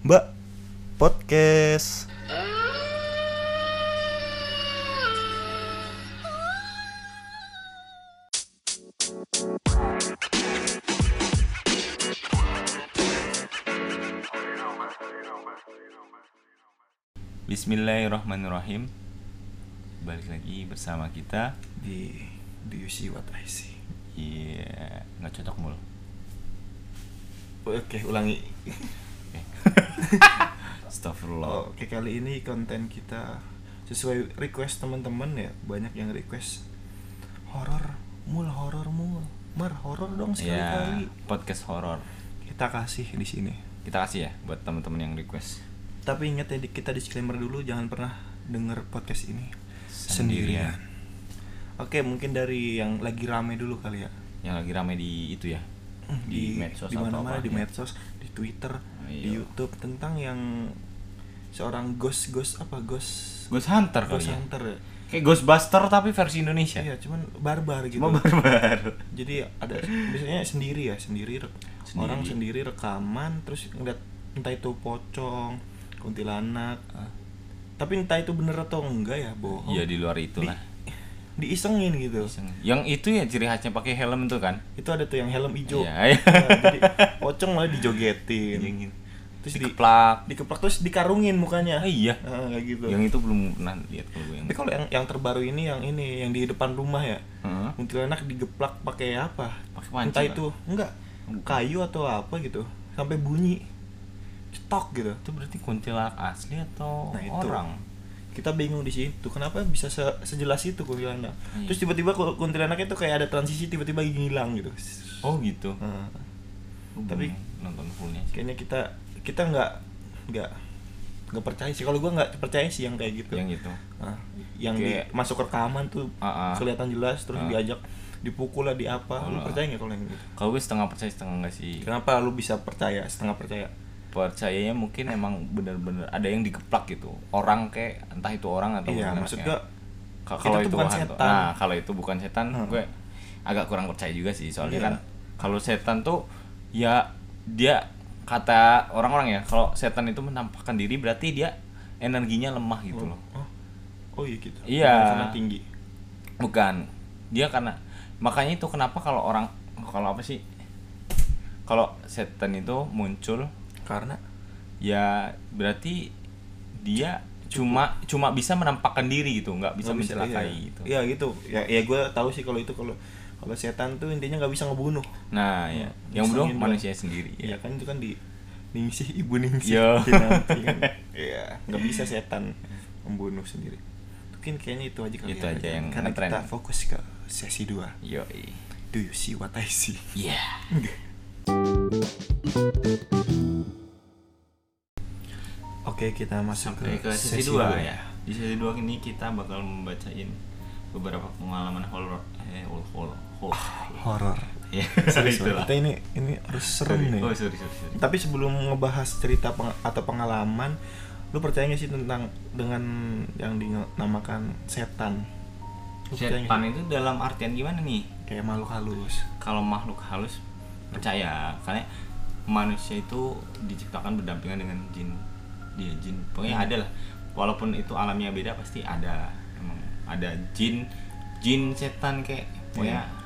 Mbak Podcast. Bismillahirrahmanirrahim Balik lagi bersama kita Di Do you see what I see? Iya nggak cocok mulu Oke, ulangi. Oke Astagfirullah Oke, kali ini konten kita sesuai request teman-teman ya. Banyak yang request horor, mul horor mul. Mar horor dong Ya sekali-kali. podcast horor Kita kasih di sini. Kita kasih ya buat teman-teman yang request Tapi ingat ya di- kita disclaimer dulu jangan pernah denger podcast ini Sendirian. sendirian. Oke, mungkin dari yang lagi rame dulu kali ya. Yang lagi rame di itu ya Di, medsos di mana-mana di medsos, di Twitter, di Iya. YouTube tentang yang seorang ghost ghost apa ghost Ghost Hunter kali ghost ya hunter ya. Kayak Ghostbuster tapi versi Indonesia Iya, cuman barbar gitu. Cuma barbar Jadi ada biasanya sendiri ya, sendiri, Sendiri. orang sendiri rekaman terus ngeliat entah itu pocong, kuntilanak. Ah. Tapi entah itu bener atau enggak ya, bohong. Iya di luar itu Di- diisengin gitu. Yang itu ya ciri khasnya pakai helm itu kan Itu ada tuh yang helm hijau. Iya, iya. Nah, jadi pocong malah dijogetin. Terus di, Dikeplak dikeplak terus dikarungin mukanya. Ah, iya Ah, kayak gitu. Yang itu belum pernah lihat kalau gue yang Tapi kalau yang yang terbaru ini yang ini yang di depan rumah ya. Heeh. Kuntilanak digeplak pakai apa? Pakai panci, Entah kan? itu enggak kayu atau apa gitu. Sampai bunyi. Cetok gitu. itu berarti kuntilanak asli atau Nah, itu. orang Kita bingung di situ. Kenapa bisa se- sejelas itu kuntilanak? Iya. Terus tiba-tiba ku- kuntilanaknya tuh kayak ada transisi tiba-tiba ngilang gitu. oh gitu Gue Tapi- nonton fullnya sih. kayaknya kita kita nggak nggak nggak percaya sih. Kalau gua nggak percaya sih yang kayak gitu. yang itu Nah, yang Kayak- di masuk rekaman tuh Ah, ah. kelihatan jelas terus Ah. diajak dipukul lah di apa lu Oh, percaya nggak kalau yang gitu kalau gue setengah percaya setengah enggak sih kenapa lu bisa percaya setengah percaya percayanya mungkin emang bener-bener ada yang digeplak gitu orang kayak entah itu orang atau iya maksud itu kalau itu bukan setan. nah kalau itu bukan setan Hmm. gue agak kurang percaya juga sih soalnya Iya. kan kalau setan tuh ya dia kata orang-orang ya kalau setan itu menampakkan diri berarti dia energinya lemah gitu loh oh oh iya gitu Iya. Karena tinggi Bukan. Dia karena makanya itu kenapa kalau orang kalau apa sih? Kalau setan itu muncul karena ya berarti dia cuma cuma bisa menampakkan diri gitu, nggak bisa nggak mencelakai iya. gitu. iya gitu ya ya gue tahu sih kalau itu kalau kalau setan tuh intinya nggak bisa ngebunuh Nah, ya. Hmm, Yang bunuh manusia sendiri. Iya Ya. kan itu kan di Ningsih ibu Ningsih Yo. Kan. Iya nggak bisa setan membunuh sendiri mungkin kayaknya itu aja kali Itu ya. aja yang karena ngetren. kita fokus ke sesi 2 Yoi. Do you see what I see? Iya. Oke, kita masuk Sampai ke, ke sesi dua 2 ya. Di sesi 2 ini kita bakal membacain beberapa pengalaman horor eh Serius, itulah. kita ini ini harus serem Sorry. nih. Oh, sorry, sorry, sorry. Tapi sebelum ngebahas cerita peng- atau pengalaman, lu percaya gak sih tentang dengan yang dinamakan setan? Lu Setan itu dalam artian gimana nih? kayak makhluk halus. Kalau makhluk halus percaya, karena manusia itu diciptakan berdampingan dengan jin. Dia jin. Pokoknya Hmm. ada lah. Walaupun itu alamnya beda pasti ada. Emang ada jin, jin setan kayak pokoknya. Iya.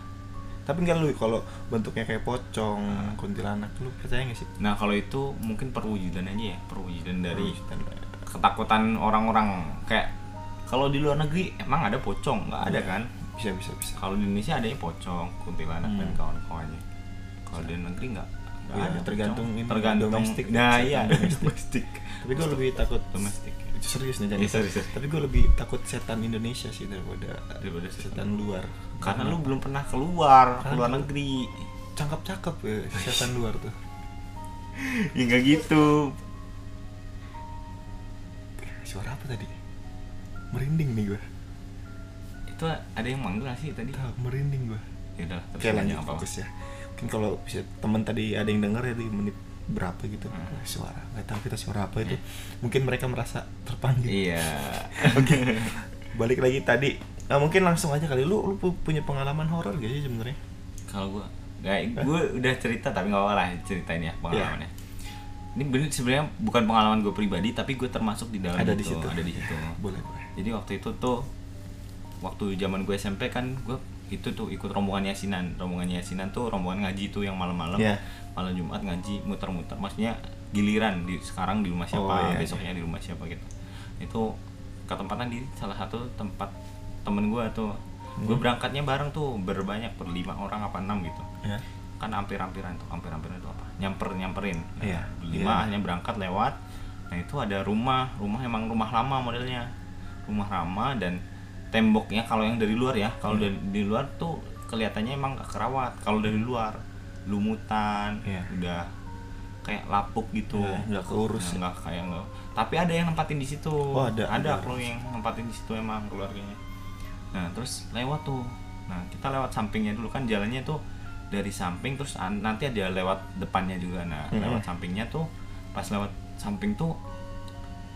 Tapi enggak lu kalau bentuknya kayak pocong, kuntilanak tuh lu percaya gak sih? Nah, kalau itu mungkin perwujudan aja ya, perwujudan dari Perwujudan. ketakutan orang-orang kayak kalau di luar negeri emang ada pocong, nggak ada Iya. kan? bisa bisa bisa. Kalau di Indonesia adanya pocong, kuntilanak dan Hmm. kawan-kawannya. Kalau di negeri nggak, nggak Iya, ada tergantung pocong. ini, tergantung domestik, Nah setan iya domestik. Tapi gue lebih takut domestik. Itu serius nih Iya, jadi. serius, serius. Tapi gue lebih takut setan Indonesia sih daripada Daripada setan. setan luar. Karena lu belum pernah keluar, Karena keluar lu- negeri. cakep-cakep ya setan luar tuh. ya nggak gitu. Suara apa tadi? Merinding nih gue. Itu ada yang manggil sih tadi? Tahu merinding gue. Ya udah, lanjut apa? fokus ya. Mungkin kalau bisa teman tadi ada yang denger ya di menit berapa gitu. Hmm. suara. Nggak tahu kita suara apa itu. Mungkin mereka merasa terpanggil. Iya. oke. Balik lagi tadi. Nah, mungkin langsung aja kali. Lu lu pu- punya pengalaman horor gak sih sebenarnya? Kalau gua, nggak, gue udah cerita tapi nggak apa-apa lah ceritain ya pengalamannya. ini bener sebenarnya bukan pengalaman gue pribadi tapi gue termasuk di dalam Ada itu, di situ. ada di situ. boleh boleh. Jadi waktu itu tuh waktu zaman gue SMP kan gue itu tuh ikut rombongan yasinan. Rombongan yasinan tuh rombongan ngaji tuh yang malam-malam. Iya. malam Jumat ngaji muter-muter. Maksudnya giliran di sekarang di rumah siapa Oh, iya, besoknya di rumah siapa gitu. Itu ketempatan di salah satu tempat temen gue tuh. Hmm. gue berangkatnya bareng tuh berbanyak berlima orang apa enam gitu. Ya kan hampir-hampiran tuh hampir-hampiran itu apa? Nyamper nyamperin. Nah, Iya. lima Iya. hanya berangkat lewat. Nah itu ada rumah. Rumah emang rumah lama modelnya. Rumah lama dan temboknya kalau yang dari luar ya kalau Hmm. dari di luar tuh kelihatannya emang gak kerawat kalau dari luar lumutan Iya. udah kayak lapuk gitu Iya, nggak keurus. Nah, nggak kayak nggak tapi ada yang nempatin di situ Oh, ada, ada ada. kalau yang nempatin di situ emang keluarganya nah terus lewat tuh nah kita lewat sampingnya dulu kan jalannya tuh dari samping terus an- nanti ada lewat depannya juga nah Mhm. lewat sampingnya tuh pas lewat samping tuh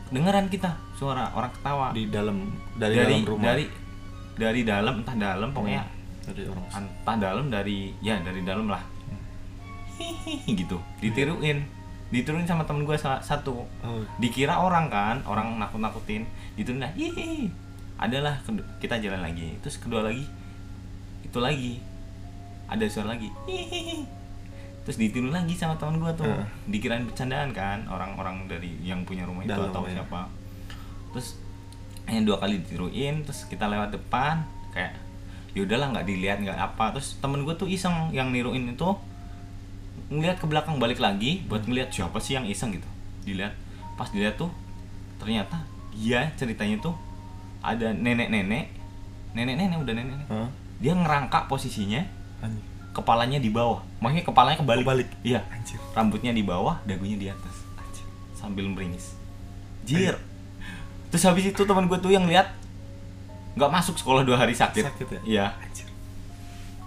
dengeran kita suara orang ketawa. Di dalam dari, dari dalam rumah. dari dari dalam entah dalam pokoknya dari orang entah dalam dari ya dari dalam lah. Hihihi gitu. Ditiruin. Ditiruin sama temen gue salah satu. Oh. Dikira orang kan orang nakut nakutin gitu nah hihi adalah kita jalan lagi. Terus kedua lagi itu lagi. Ada suara lagi. Hihi terus ditiru lagi sama teman gua tuh. Heeh. dikirain bercandaan kan orang-orang dari yang punya rumah itu Dalam, atau ya. siapa. Terus yang dua kali ditiruin terus kita lewat depan kayak ya udahlah nggak dilihat nggak apa. Terus temen gue tuh iseng yang niruin itu ngeliat ke belakang balik lagi buat ngeliat siapa sih yang iseng? gitu. Dilihat. Pas dilihat tuh ternyata dia ceritanya tuh ada nenek-nenek. Nenek-nenek udah nenek-nenek. Hah? dia ngerangkak posisinya. Kepalanya di bawah. Makanya kepalanya kebalik. Kebalik. iya. Anjir. rambutnya di bawah dagunya di atas. Anjir. sambil meringis. Jir. Terus habis itu teman gue tuh yang lihat nggak masuk sekolah dua hari sakit. Sakit ya? iya. Anjir.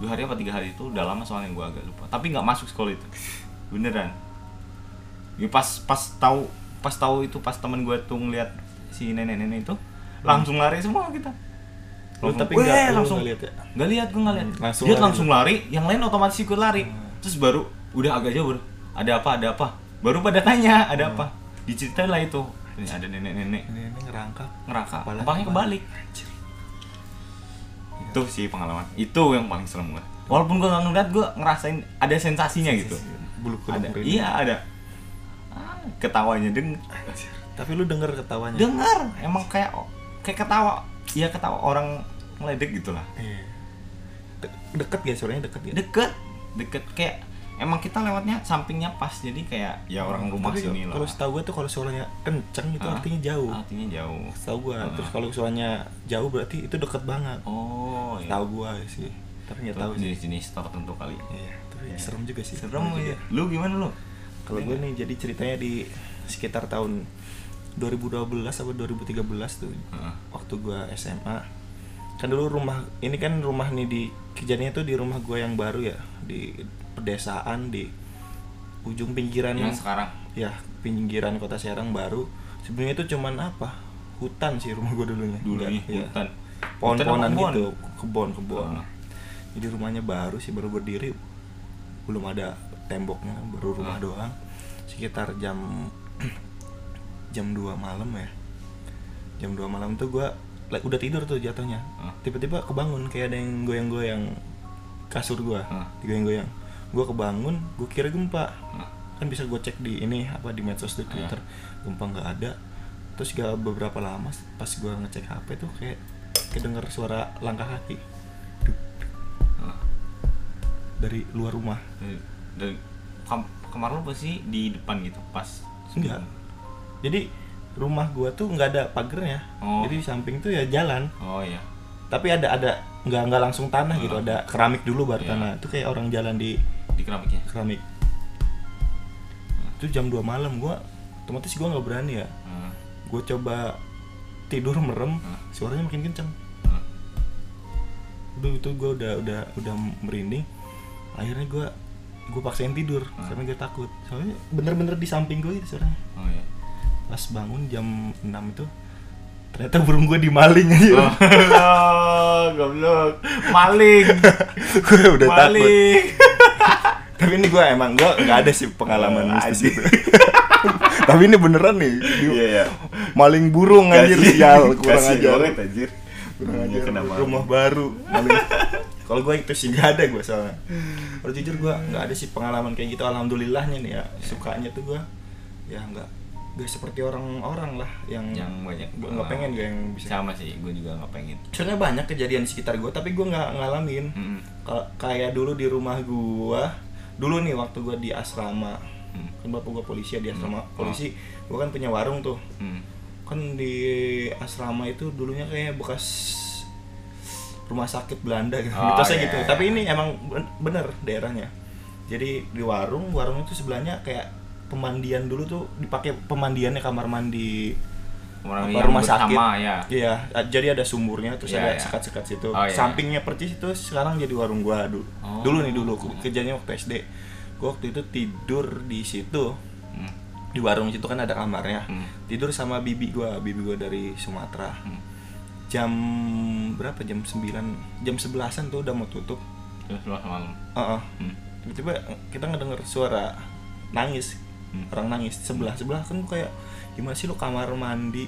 dua hari apa tiga hari itu udah lama soalnya gue agak lupa. Tapi nggak masuk sekolah itu. Beneran. Ya pas pas tahu pas tahu itu pas teman gue tuh ngeliat si nenek-nenek itu langsung lari semua kita Lu tapi "Weh," nggak lu langsung lihat. ya? nggak lihat gue nggak lihat. Hmm, langsung dia lari. langsung lari yang lain otomatis ikut lari. Hmm. terus baru udah agak jauh baru ada apa ada apa? Baru pada tanya ada Hmm. apa? Diceritain lah itu. Ini ada nenek-nenek. Ini ngerangkak. ngerangkak. Kepala kepalanya kebalik. Anjir. itu sih pengalaman. Itu yang paling serem gue walaupun gue nggak ngeliat gue ngerasain ada sensasinya gitu. Bulu kuduk ada. iya ada. Ah, ketawanya deng Anjir. Tapi lu denger ketawanya. dengar emang kayak kayak ketawa ya ketawa orang ngeledek gitu lah Iya. De- deket ya suaranya deket ya. deket deket kayak emang kita lewatnya sampingnya pas jadi kayak ya orang rumah Tapi sini lah Kalau setahu gue tuh kalau suaranya kenceng itu Hah? artinya jauh. artinya jauh Setahu gue. Ah. Terus kalau suaranya jauh berarti itu deket banget. oh iya Tahu gue sih. Tapi nggak tahu jenis-jenis tertentu kali Iya. Tapi Iya. serem juga sih. serem ya lu gimana lu Kalau gue nih jadi ceritanya di sekitar tahun 2012 atau 2013 tuh Heeh. waktu gue SMA kan dulu rumah ini kan rumah nih di kejadiannya tuh di rumah gue yang baru ya di pedesaan di ujung pinggiran yang sekarang? Ya pinggiran kota Serang baru. Sebelumnya itu cuman apa? Hutan sih rumah gue dulunya. Dulu Enggak, iya. hutan. Pohon-pohonan gitu kebon kebon Ah. jadi rumahnya baru sih baru berdiri. Belum ada temboknya baru rumah Ah. doang. Sekitar jam jam 2 malam ya. Jam 2 malam tuh gua like, udah tidur tuh jatuhnya. Ah. tiba-tiba kebangun kayak ada yang goyang-goyang kasur gua Ah. digoyang-goyang. Gua kebangun gua kira gempa. Ah. kan bisa gue cek di ini apa di medsos di twitter. Gempa nggak ada. Terus gak beberapa lama pas gua ngecek hp tuh kayak kedenger suara langkah kaki. Dari luar rumah. Dari kam- kamar lu pasti di depan gitu pas enggak jadi rumah gua tuh nggak ada pagernya Oh. jadi di samping tuh ya jalan oh iya tapi ada ada nggak nggak langsung tanah gitu Ah. ada keramik dulu baru Iya. tanah itu kayak orang jalan di di keramiknya keramik itu jam 2 malam gua otomatis gua nggak berani ya Ah. gue coba tidur merem Ah. suaranya makin kenceng Ah. udah itu gue udah udah udah merinding akhirnya gue gue paksain tidur Ah. karena gue takut soalnya bener-bener di samping gue itu suaranya oh iya pas bangun jam 6 itu ternyata burung gue dimaling aja Oh, goblok. Maling. gue udah takut Maling. tapi ini gue emang gue nggak ada sih pengalaman Oh, mistis anjing. itu Tapi ini beneran nih. Di- Iya ya. Maling burung anjir sial, kurang ajar. banget anjir. Kurang ajar. Rumah baru. Maling. Kalau gue itu sih gak ada gue soalnya. Kalau jujur gue nggak ada sih pengalaman kayak gitu. Alhamdulillahnya nih ya. Sukanya tuh gue ya nggak gak seperti orang-orang lah yang yang banyak gue nggak pengen gue yang bisa. sama sih gue juga nggak pengen Soalnya banyak kejadian di sekitar gue tapi gue nggak ngalamin. Mm-mm. Kalau kayak dulu di rumah gue, dulu nih waktu gue di asrama, Hmm. kan bapak gue polisi ya di asrama Hmm. polisi, gue kan punya warung tuh. Hmm. Kan di asrama itu dulunya kayak bekas rumah sakit Belanda gitu, Oh, mitosnya iya, gitu. iya. Tapi ini emang ben- bener daerahnya. Jadi di warung, warung itu sebelahnya kayak pemandian dulu tuh dipakai pemandiannya kamar mandi Orang apa, rumah sakit. ya Iya, jadi ada sumurnya terus Iya, ada iya. sekat-sekat situ. Oh, iya. Sampingnya percis itu sekarang jadi warung gua dulu. Oh. Dulu nih dulu kejadiannya waktu SD. Gua waktu itu tidur di situ. Hmm. Di warung situ kan ada kamarnya. Hmm. Tidur sama bibi gua, bibi gua dari Sumatera. Hmm. Jam berapa? Jam 9, jam 11-an tuh udah mau tutup. Terus lu malam Heeh. Hmm. Tiba-tiba kita ngedenger suara nangis. Hmm. Orang nangis sebelah sebelah kan kayak gimana sih lo kamar mandi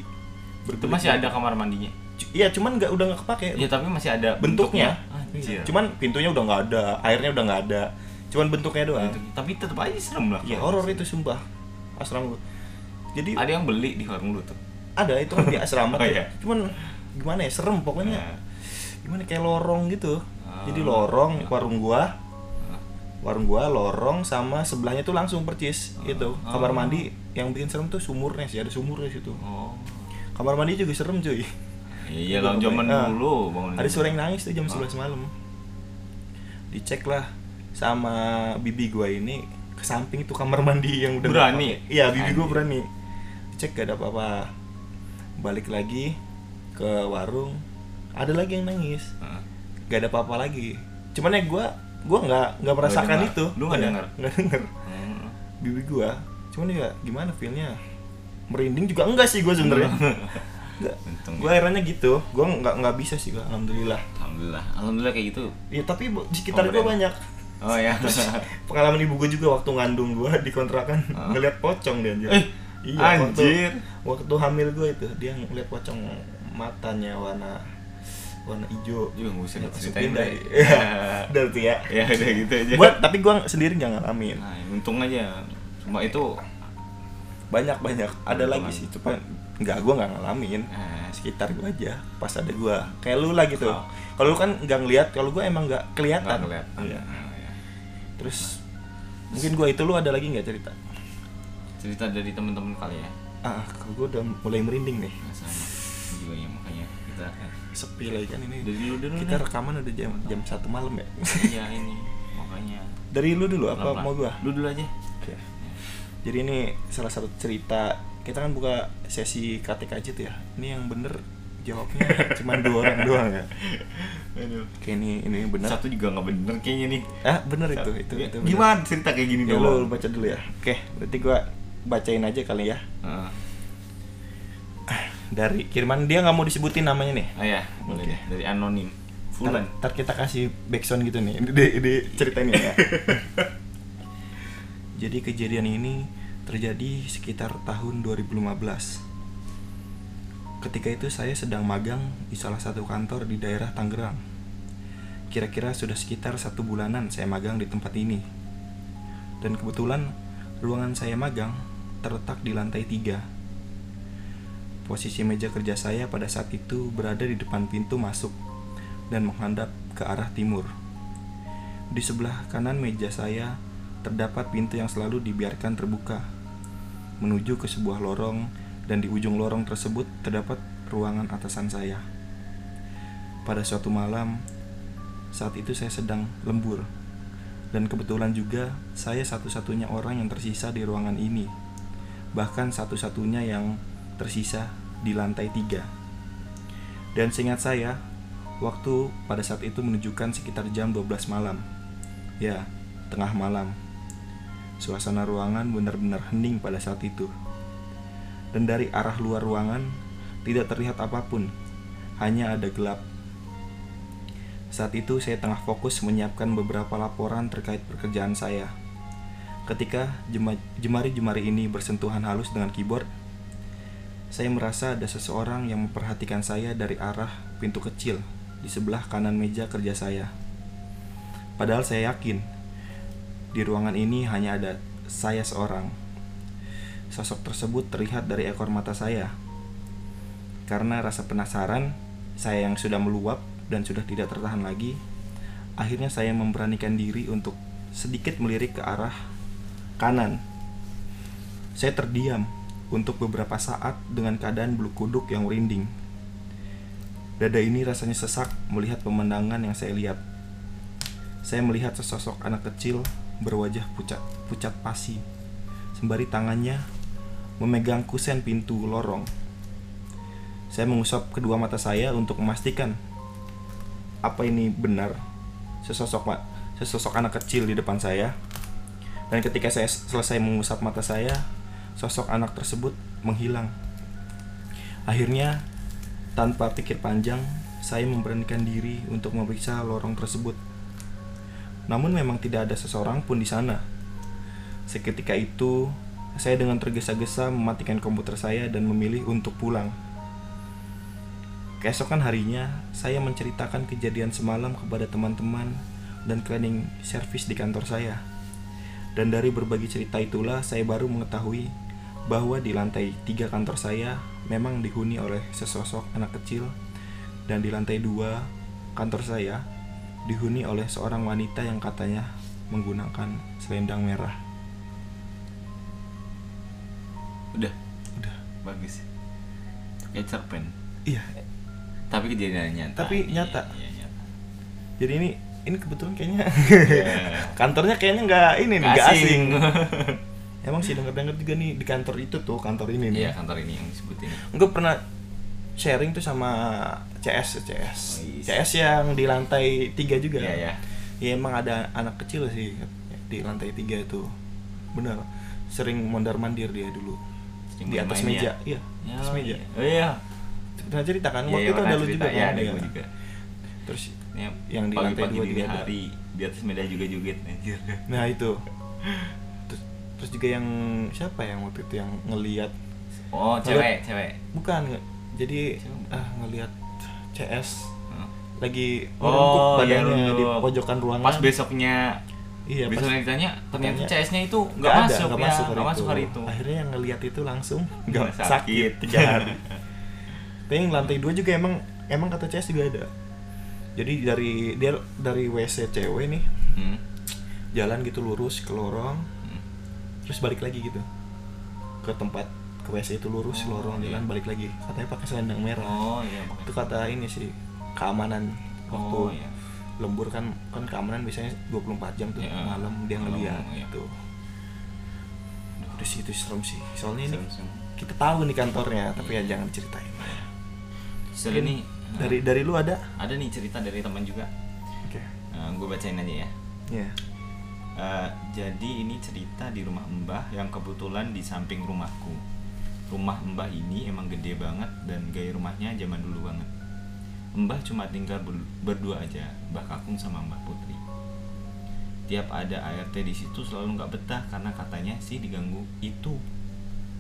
itu masih ada kamar mandinya Iya, cuman nggak udah nggak kepake. ya tapi masih ada bentuknya, Anjir. Iya. cuman pintunya udah nggak ada airnya udah nggak ada cuman bentuknya doang Bentuk- tapi tetap aja serem lah ya horor itu sumpah asrama gua jadi ada yang beli di warung lu tuh ada itu kan di asrama Oh, iya. cuman gimana ya serem pokoknya Nah. gimana kayak lorong gitu Ah. jadi lorong warung gua Ah. Warung gua lorong sama sebelahnya tuh langsung percis gitu Ah. kamar mandi yang bikin serem tuh sumurnya sih ada sumurnya situ oh kamar mandi juga serem cuy iya lah zaman Ah. dulu bangun Ada suara yang nangis tuh jam Ah. 11 malam. Dicek lah sama bibi gua ini ke samping itu kamar mandi yang udah Berani? Iya, bibi gua berani. Dicek gak ada apa-apa. Balik lagi ke warung, ada lagi yang nangis. Ah. Gak ada apa-apa lagi. Cuman ya gua gua nggak nggak merasakan dengar. itu. Lu nggak Iya, denger? Nggak denger. Hmm. Bibi gua. Cuman ya gimana feelnya? Merinding juga enggak sih gua sebenarnya. Enggak. Untung Gua akhirnya gitu. Gua nggak nggak bisa sih gua, alhamdulillah. alhamdulillah alhamdulillah kayak gitu Iya tapi di sekitar Oh, gue banyak. oh ya Terus pengalaman ibu gue juga waktu ngandung gue di kontrakan Ah. ngeliat pocong dia anjir. Eh, iya, anjir. Waktu, waktu hamil gue itu dia ngeliat pocong matanya warna warna hijau. juga nggak usah Ya, diceritain masukin dari tuh ya. ya udah gitu aja Buat tapi gue sendiri nggak ngalamin. nah untung aja cuma itu Banyak banyak. Ada lagi sih, cuma nggak gue nggak ngalamin. eh, Sekitar gue aja. Pas ada gue. Kayak lu lah gitu. Kalau lu kan nggak ngeliat, kalau gue emang nggak kelihatan. kelihatan ya. Terus mungkin gue itu lu ada lagi nggak cerita? cerita dari teman-teman kali ya Ah, kalau gue udah mulai merinding nih. Nah, sama juga ya makanya kita Sepi lagi kan ini. dari lu dulu Kita nih. rekaman udah jam jam satu malam ya. iya ini makanya Dari lu dulu apa mau gua? lu dulu aja Oke. Jadi ini salah satu cerita kita kan buka sesi KTKJ tuh ya. Ini yang bener jawabnya cuma dua orang doang ya. Aduh. Oke ini ini bener. satu juga nggak bener kayaknya nih Ah bener itu itu Ya, itu. bener. gimana cerita kayak gini Ya, dong lu baca dulu ya. Oke, berarti gua bacain aja kali ya. Heeh. Dari kiriman dia nggak mau disebutin namanya nih. oh ya boleh deh. dari anonim Ntar, Fulan ntar kita kasih backsound gitu nih. Ini ceritanya ya. Jadi kejadian ini terjadi sekitar tahun 2015. Ketika itu saya sedang magang di salah satu kantor di daerah Tangerang. Kira-kira sudah sekitar satu bulanan saya magang di tempat ini. Dan kebetulan ruangan saya magang terletak di lantai tiga. Posisi meja kerja saya pada saat itu berada di depan pintu masuk dan menghadap ke arah timur. Di sebelah kanan meja saya terdapat pintu yang selalu dibiarkan terbuka menuju ke sebuah lorong dan di ujung lorong tersebut terdapat ruangan atasan saya. Pada suatu malam, saat itu saya sedang lembur dan kebetulan juga saya satu-satunya orang yang tersisa di ruangan ini. Bahkan satu-satunya yang tersisa di lantai tiga. Dan seingat saya, waktu pada saat itu menunjukkan sekitar jam 12 malam. Ya, tengah malam. Suasana ruangan benar-benar hening pada saat itu. Dan dari arah luar ruangan tidak terlihat apa pun, hanya ada gelap. Saat itu saya tengah fokus menyiapkan beberapa laporan terkait pekerjaan saya. Ketika jema- jemari-jemari ini bersentuhan halus dengan keyboard, saya merasa ada seseorang yang memperhatikan saya dari arah pintu kecil di sebelah kanan meja kerja saya. Padahal saya yakin di ruangan ini hanya ada saya seorang. Sosok tersebut terlihat dari ekor mata saya. Karena rasa penasaran, saya yang sudah meluap dan sudah tidak tertahan lagi, akhirnya saya memberanikan diri untuk sedikit melirik ke arah kanan. Saya terdiam untuk beberapa saat dengan keadaan bulu kuduk yang merinding. Dada ini rasanya sesak melihat pemandangan yang saya lihat. Saya melihat sesosok anak kecil berwajah pucat, pucat pasi, sembari tangannya memegang kusen pintu lorong. Saya mengusap kedua mata saya untuk memastikan apa ini benar sesosok sesosok anak kecil di depan saya. Dan ketika saya selesai mengusap mata saya, sosok anak tersebut menghilang. Akhirnya, tanpa pikir panjang, saya memberanikan diri untuk memeriksa lorong tersebut. Namun memang tidak ada seseorang pun di sana. Seketika itu, saya dengan tergesa-gesa mematikan komputer saya dan memilih untuk pulang. Keesokan harinya, saya menceritakan kejadian semalam kepada teman-teman dan cleaning service di kantor saya. Dan dari berbagi cerita itulah saya baru mengetahui bahwa di lantai tiga kantor saya memang dihuni oleh sesosok anak kecil dan di lantai dua kantor saya dihuni oleh seorang wanita yang katanya menggunakan selendang merah. Udah, Udah. bagus. Kayak cerpen. Iya. Tapi kejadian nyata. Tapi Iya, nyata. Iya, nyata. Jadi ini ini kebetulan kayaknya Iya. kantornya kayaknya nggak ini nih nggak asing. asing. Emang sih denger-denger juga nih di kantor itu tuh kantor ini nih. Iya, kantor ini yang disebut ini. Gue pernah sharing tuh sama CS CS Oh, iya. CS yang di lantai tiga juga. Iya, iya. Ya emang ada anak kecil sih di lantai tiga itu. Benar. Sering mondar mandir dia dulu. Sering di atas bermain meja, ya? iya. Ya, atas meja. iya. Oh iya. Pernah cerita kan? Iya, Waktu iya, itu ada lu juga Iya, kan? ada gua juga. Terus Ini Yang di lantai dua juga hari di atas meja juga joget anjir. nah itu. Terus, juga yang siapa yang waktu itu yang ngelihat Oh, cewek, cewek. bukan jadi Siapa? ah ngelihat CS Hah? lagi Oh, iya, badannya di runduk. pojokan ruangan. Pas besoknya Iya, pas besoknya ditanya ternyata Tanya. CS-nya itu nggak nggak ada, masuk nggak ya, masuk, hari, nggak masuk hari itu. Akhirnya yang ngelihat itu langsung Nggak sakit. sakit. Tapi yang lantai dua juga emang emang kata CS juga ada. Jadi dari dia dari WC cewek nih Hmm. jalan gitu lurus ke lorong, Hmm. Terus balik lagi gitu ke tempat ke WC itu lurus Oh, lorong iya. jalan balik lagi. Katanya pakai selendang merah. Oh iya. Itu kata ini sih keamanan waktu Oh iya. lembur kan kan keamanan biasanya 24 jam tuh Iya. malam dia ngeliat iya. gitu. Udah sih itu serem sih. Soalnya ini Serem-serem. kita tahu nih kantornya tapi ya jangan diceritain Seru Mungkin nih. dari dari lu ada ada nih cerita dari teman juga. oke gue bacain aja ya. ya Eh, jadi ini cerita di rumah Mbah yang kebetulan di samping rumahku. Rumah Mbah ini emang gede banget dan gaya rumahnya zaman dulu banget. Mbah cuma tinggal ber- berdua aja, Mbah Kakung sama Mbah Putri. Tiap ada ART di situ selalu nggak betah karena katanya sih diganggu itu.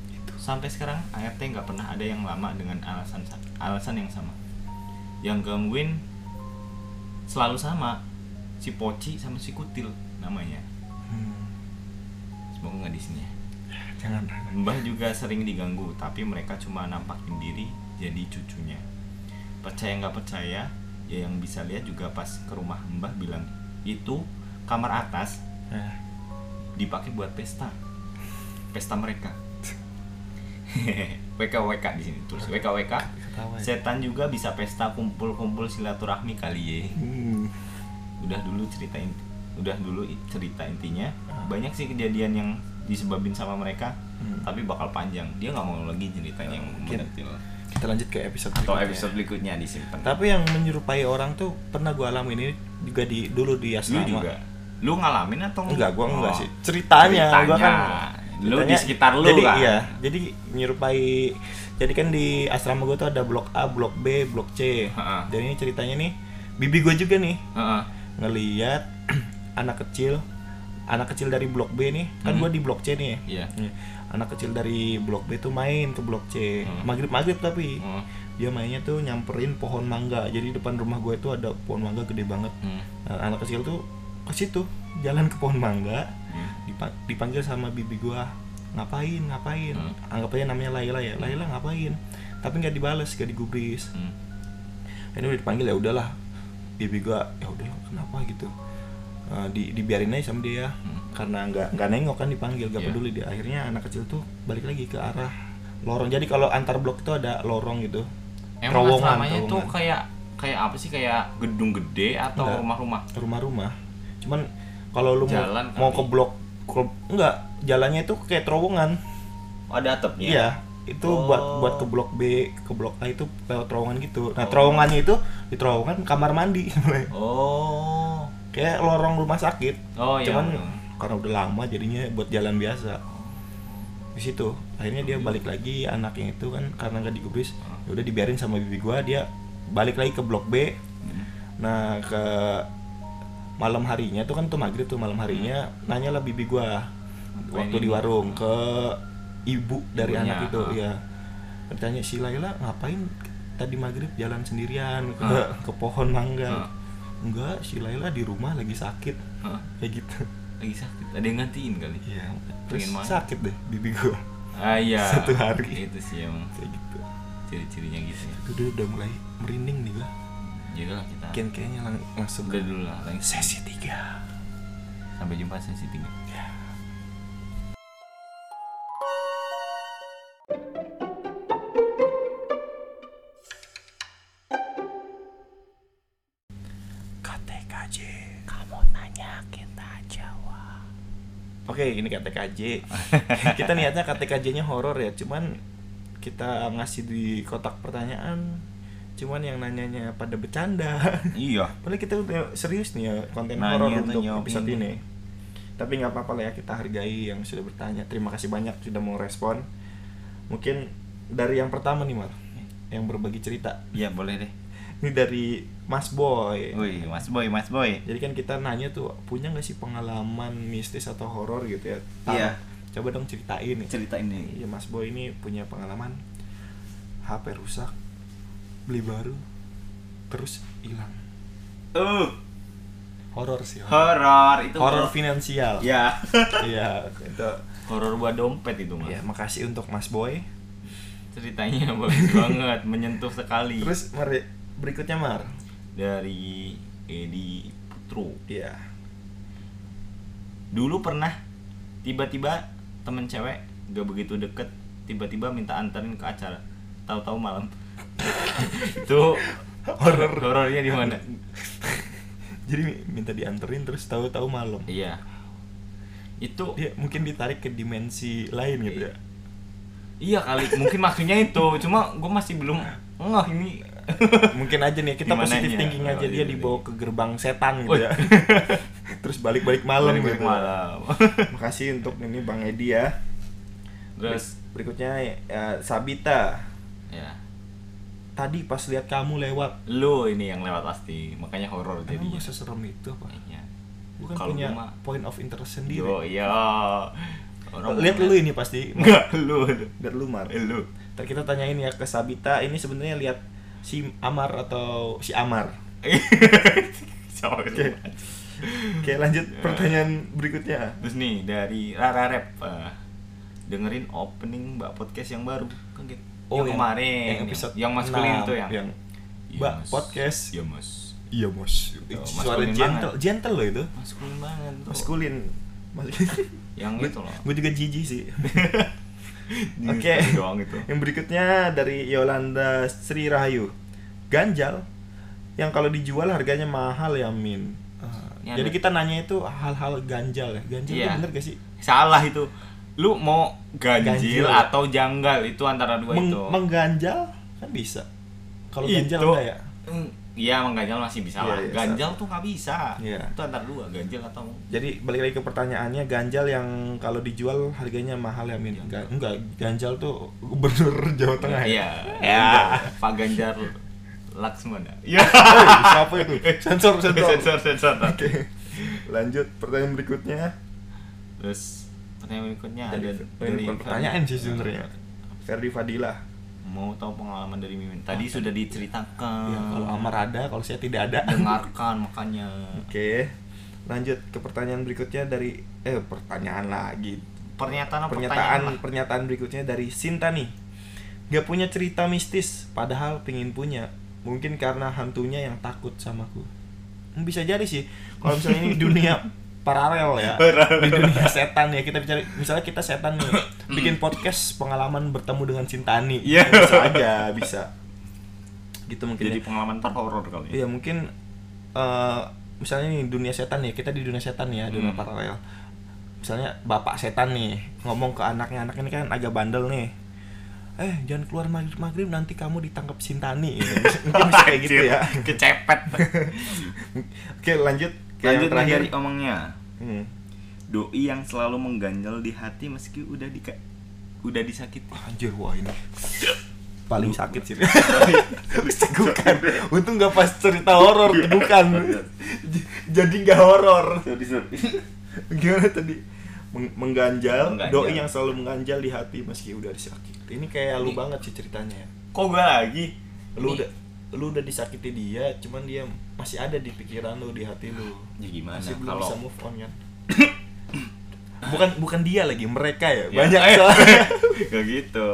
itu Sampai sekarang ART nggak pernah ada yang lama dengan alasan sa- alasan yang sama. Yang gangguin selalu sama, si Poci sama si Kutil namanya. hmm. Semoga nggak di sini ya. jangan Mbah juga sering diganggu, tapi mereka cuma nampakin diri jadi cucunya. Percaya nggak percaya, ya yang bisa lihat juga pas ke rumah Mbah bilang itu kamar atas nah, dipakai buat pesta, pesta mereka. WK WK di sini terus WK WK. ketawa ya. Setan juga bisa pesta kumpul-kumpul silaturahmi kali ya. Hmm. Udah dulu ceritain, udah dulu cerita intinya. Ah. Banyak sih kejadian yang disebabin sama mereka, Hmm. tapi bakal panjang. Dia nggak mau lagi ceritain yang mendetil. kita lanjut ke episode Atau berikutnya. episode berikutnya disimpan. tapi yang menyerupai orang tuh pernah gua alamin ini juga di dulu di lu asrama juga, lu ngalamin atau enggak gua enggak Oh. sih ceritanya, gua kan Lu ceritanya- di sekitar lu jadi, kan? iya jadi menyerupai jadi kan di asrama gua tuh ada blok A blok B blok C Heeh. jadi ini ceritanya nih bibi gua juga nih Heeh. ngeliat anak kecil anak kecil dari blok B nih kan Hmm. gua di blok C nih Iya. Iya. anak kecil dari blok B tuh main ke blok C Hmm. maghrib maghrib tapi Oh. dia mainnya tuh nyamperin pohon mangga jadi depan rumah gue itu ada pohon mangga gede banget Hmm. Nah, anak kecil tuh ke situ jalan ke pohon mangga Hmm. dipa- dipanggil sama bibi gua ngapain ngapain Hmm. anggap aja namanya Laila ya Laila ngapain tapi nggak dibales nggak digubris Hmm. ini udah dipanggil ya udahlah bibi gua ya udah kenapa gitu Eh, di dibiarin aja sama dia Hmm. karena nggak nggak nengok kan dipanggil gak Iya. peduli dia akhirnya anak kecil tuh balik lagi ke arah lorong jadi kalau antar blok itu ada lorong gitu Emang terowongan terowongan. kayak kayak apa sih kayak gedung gede atau rumah-rumah? rumah-rumah cuman kalau lu mau, Jalan mau kali. ke blok ke- enggak jalannya itu kayak terowongan Oh, ada atapnya. Iya, itu Oh. buat buat ke blok B, ke blok A itu lewat terowongan gitu. Nah, Oh. terowongannya itu di terowongan kamar mandi. Oh. Kayak lorong rumah sakit. Oh iya. Cuman karena udah lama jadinya buat jalan biasa. Di situ. Akhirnya dia balik lagi anak yang itu kan karena nggak digubris, ya udah dibiarin sama bibi gua dia balik lagi ke blok B. Nah, ke malam harinya tuh kan tuh maghrib tuh malam harinya nanya lah bibi gua waktu di warung ke ibu dari Ibunya, anak itu ah. ya bertanya si Laila ngapain tadi maghrib jalan sendirian ke Ah. ke pohon mangga Ah. Enggak si Laila di rumah lagi sakit Hah? kayak gitu lagi sakit. Ada yang gantiin kali. iya terus Pengen sakit deh bibi gua Ah iya. Satu hari. Itu sih emang kayak gitu ciri-cirinya gitu ya. itu dia udah mulai merinding nih gua Jadi lah kita. Kian kayaknya lang- langsung Udah dulu lah. Langsung. sesi tiga Sampai jumpa sesi tiga. Oke ini KTKJ kita niatnya KTKJ nya horor ya cuman kita ngasih di kotak pertanyaan cuman yang nanyanya pada bercanda Iya. Padahal kita udah serius nih ya konten horor untuk episode ini. ini. Tapi nggak apa-apa lah ya kita hargai yang sudah bertanya. Terima kasih banyak sudah mau respon. Mungkin dari yang pertama nih Mar, yang berbagi cerita. Iya boleh deh. Ini dari Mas Boy. Wih, Mas Boy, Mas Boy. Jadi kan kita nanya tuh punya nggak sih pengalaman mistis atau horor gitu ya? Iya. Coba dong ceritain nih. Cerita ini. Iya Mas Boy ini punya pengalaman HP rusak, beli baru, terus hilang. Uh, Horor sih. horor itu. Horor finansial. Ya. Iya, itu. horor buat dompet itu mas. Ya, makasih untuk Mas Boy. Ceritanya bagus banget, menyentuh sekali. Terus mari berikutnya Mar. Dari Edi Putro. Iya. Dulu pernah tiba-tiba temen cewek gak begitu deket tiba-tiba minta anterin ke acara tahu-tahu malam itu horor horornya di mana Jadi minta dianterin terus tahu-tahu malam. iya itu Dia mungkin ditarik ke dimensi lain gitu ya. iya kali mungkin maksudnya itu cuma gue masih belum ngeh ini Mungkin aja nih kita Gimana positif nya? thinking aja Oh, dia iya, dibawa iya. ke gerbang setan Oh. gitu ya. terus balik-balik malam Balik-balik gitu. malam Makasih untuk ini Bang Edi ya. terus berikutnya ya, Sabita. ya Tadi pas lihat kamu lewat, lu ini yang lewat pasti makanya horor jadinya gue seserem itu apa? Iya. Bukan Kalau punya gua point of interest sendiri. Yo iya Orang Lihat lu ini pasti. enggak lu. Lihat lu Mar. Eh, lu Ntar kita tanyain ya ke Sabita ini sebenarnya lihat si Amar atau si Amar. Oke. Oke, lanjut pertanyaan berikutnya. Terus nih dari Rara Rap eh, dengerin opening Mbak podcast yang baru kan gitu. yang, kemarin yang episode yang maskulin 6, itu yang yang Iya, Mbak Mas. podcast. Iya mas Iya. Tuh, Suara maskulin gentle, banget. gentle loh itu. maskulin banget tuh Maskulin. Mas yang itu loh Gue juga jijik sih. Oke. Doang itu Yang berikutnya dari Yolanda Sri Rahayu. Ganjal yang kalau dijual harganya mahal ya Min. Ah, Ini jadi ada- kita nanya itu hal-hal ganjal ya. Ganjal itu Iya. bener gak sih? salah itu lu mau ganjil, Ganjil. atau janggal itu antara dua Meng- itu mengganjal kan bisa. Kalau Itu- ganjal enggak ya? Iya, mengganjal masih bisa Iya, lah. iya, ganjal tuh nggak bisa. Iya. Itu antara dua, ganjal atau Jadi balik lagi ke pertanyaannya ganjal yang kalau dijual harganya mahal ya Min? Enggak, enggak. Ganjal tuh gubernur Jawa Tengah Iya. ya. Ya. Pak Ganjar Laksmana. Iya. Siapa itu? Sensor, sensor. sensor, sensor. Oke. Lanjut pertanyaan berikutnya. terus pertanyaan berikutnya ada dari pertanyaan sih sebenarnya Ferdi Fadila mau tahu pengalaman dari Mimin. Tadi sudah diceritakan. Ya, kalau Amar ada kalau saya tidak ada. Dengarkan makanya. Oke. Lanjut ke pertanyaan berikutnya dari eh pertanyaan lagi. Pernyataan pernyataan pertanyaan? pernyataan berikutnya dari Sinta nih. Nggak punya cerita mistis padahal pingin punya. Mungkin karena hantunya yang takut samaku Hmm, bisa jadi sih. Kalau misalnya ini dunia paralel ya di dunia setan ya kita bicara misalnya kita setan nih bikin podcast pengalaman bertemu dengan Sintani Iya. bisa aja bisa gitu mungkin jadi ya. pengalaman terhoror kali ya Iya mungkin eh misalnya nih dunia setan ya kita di dunia setan ya dunia Hmm. paralel. Misalnya bapak setan nih ngomong ke anaknya anak ini kan agak bandel nih. Eh jangan keluar maghrib maghrib nanti kamu ditangkap Sintani. Gitu. Mungkin bisa kayak gitu ya. kecepet Oke lanjut ke lanjut yang nih terakhir. dari omongnya Hmm. doi yang selalu mengganjal di hati meski udah di udah disakiti Anjir wah ini paling sakit sih. bukan. Untung gak pas cerita horor, bukan. J- Jadi gak horor. Gimana tadi? Meng- mengganjal, Mengganjal. doi yang selalu mengganjal di hati meski udah disakiti. Ini kayak lu banget sih ceritanya ya. kok gue lagi Lu Ini- udah lu udah disakiti dia, cuman dia masih ada di pikiran lu, di hati lu. ya gimana Masih belum kalau bisa move on kan? bukan bukan dia lagi, mereka ya. Ya, Banyak soalnya. gak gitu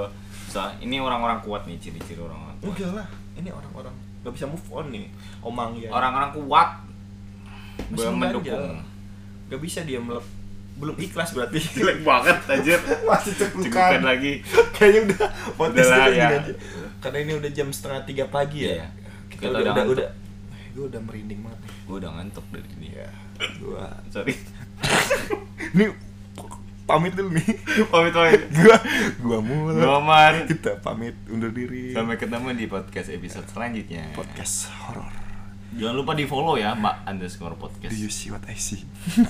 so ini orang-orang kuat nih ciri-ciri orang-orang kuat Enggak lah, ini orang-orang gak bisa move on nih. Omang ya. orang-orang kuat belum mendukung Gak bisa dia melep belum ikhlas berarti. jelek banget anjir Masih cekukan lagi Kayaknya udah podcast Udah lah, ya. aja. Karena ini udah jam setengah tiga pagi ya. Iya. Kita, Kita udah udah udah, udah gue udah merinding banget. gue udah ngantuk dari sini Iya. Gua sorry ini pamit dulu nih. pamit pamit gua gua mulai. Nomor Kita pamit undur diri. sampai ketemu di podcast episode selanjutnya podcast horor. jangan lupa di follow ya mbak underscore podcast Do you see what I see?